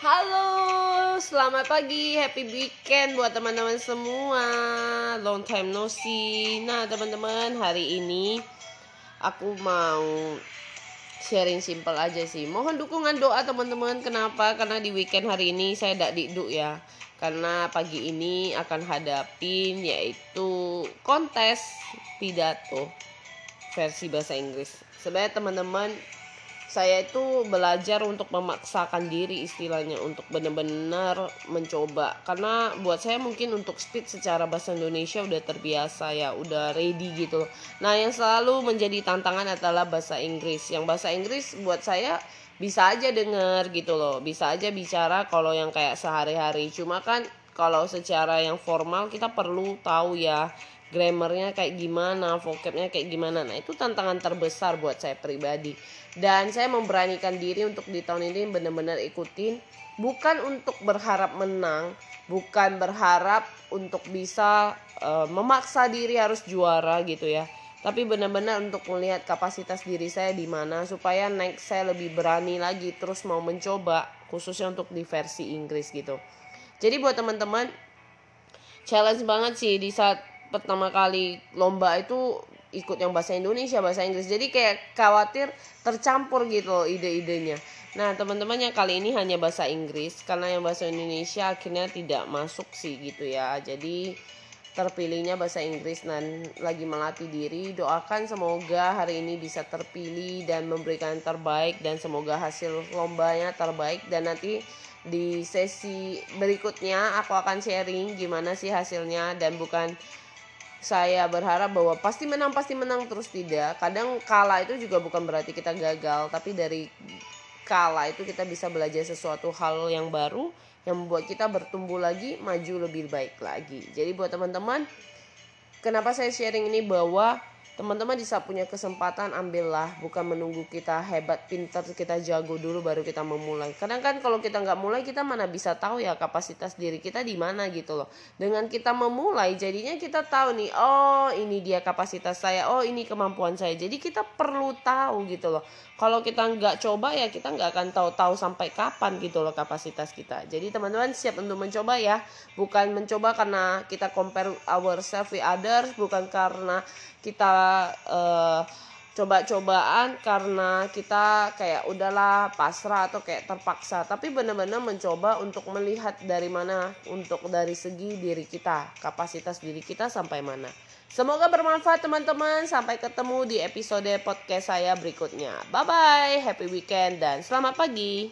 Halo, selamat pagi, happy weekend buat teman-teman semua. Long time no see. Nah, teman-teman, hari ini aku mau sharing simple aja sih. Mohon dukungan doa teman-teman. Kenapa? Karena di weekend hari ini saya tidak diduk ya. Karena pagi ini akan hadapin yaitu kontes pidato versi bahasa Inggris. Sebenarnya teman-teman saya itu belajar untuk memaksakan diri istilahnya untuk benar-benar mencoba. Karena buat saya mungkin untuk speed secara bahasa Indonesia udah terbiasa ya udah ready gitu. Nah yang selalu menjadi tantangan adalah bahasa Inggris. Yang bahasa Inggris buat saya bisa aja denger gitu loh. Bisa aja bicara kalau yang kayak sehari-hari. Cuma kan kalau secara yang formal kita perlu tahu ya grammarnya kayak gimana, vocabnya kayak gimana. Nah, itu tantangan terbesar buat saya pribadi. Dan saya memberanikan diri untuk di tahun ini benar-benar ikutin bukan untuk berharap menang, bukan berharap untuk bisa uh, memaksa diri harus juara gitu ya. Tapi benar-benar untuk melihat kapasitas diri saya di mana supaya next saya lebih berani lagi terus mau mencoba khususnya untuk di versi Inggris gitu. Jadi buat teman-teman challenge banget sih di saat pertama kali lomba itu ikut yang bahasa Indonesia bahasa Inggris. Jadi kayak khawatir tercampur gitu ide-idenya. Nah teman-teman yang kali ini hanya bahasa Inggris karena yang bahasa Indonesia akhirnya tidak masuk sih gitu ya. Jadi terpilihnya bahasa Inggris dan lagi melatih diri. Doakan semoga hari ini bisa terpilih dan memberikan terbaik dan semoga hasil lombanya terbaik. Dan nanti di sesi berikutnya aku akan sharing gimana sih hasilnya dan bukan saya berharap bahwa pasti menang pasti menang terus tidak. Kadang kalah itu juga bukan berarti kita gagal tapi dari kalah itu kita bisa belajar sesuatu hal yang baru yang membuat kita bertumbuh lagi maju lebih baik lagi. Jadi buat teman-teman kenapa saya sharing ini bahwa teman-teman bisa punya kesempatan ambillah. Bukan menunggu kita hebat pintar kita jago dulu baru kita memulai. Kadang kan kalau kita nggak mulai kita mana bisa tahu ya kapasitas diri kita di mana gitu loh. Dengan kita memulai jadinya kita tahu nih oh ini dia kapasitas saya oh ini kemampuan saya. Jadi kita perlu tahu gitu loh. Kalau kita nggak coba ya kita nggak akan tahu-tahu sampai kapan gitu loh kapasitas kita. Jadi teman-teman siap untuk mencoba ya. Bukan mencoba karena kita compare ourselves with others bukan karena kita uh, coba-cobaan karena kita kayak udahlah pasrah atau kayak terpaksa. Tapi benar-benar mencoba untuk melihat dari mana untuk dari segi diri kita kapasitas diri kita sampai mana. Semoga bermanfaat teman-teman. Sampai ketemu di episode podcast saya berikutnya. Bye bye happy weekend dan selamat pagi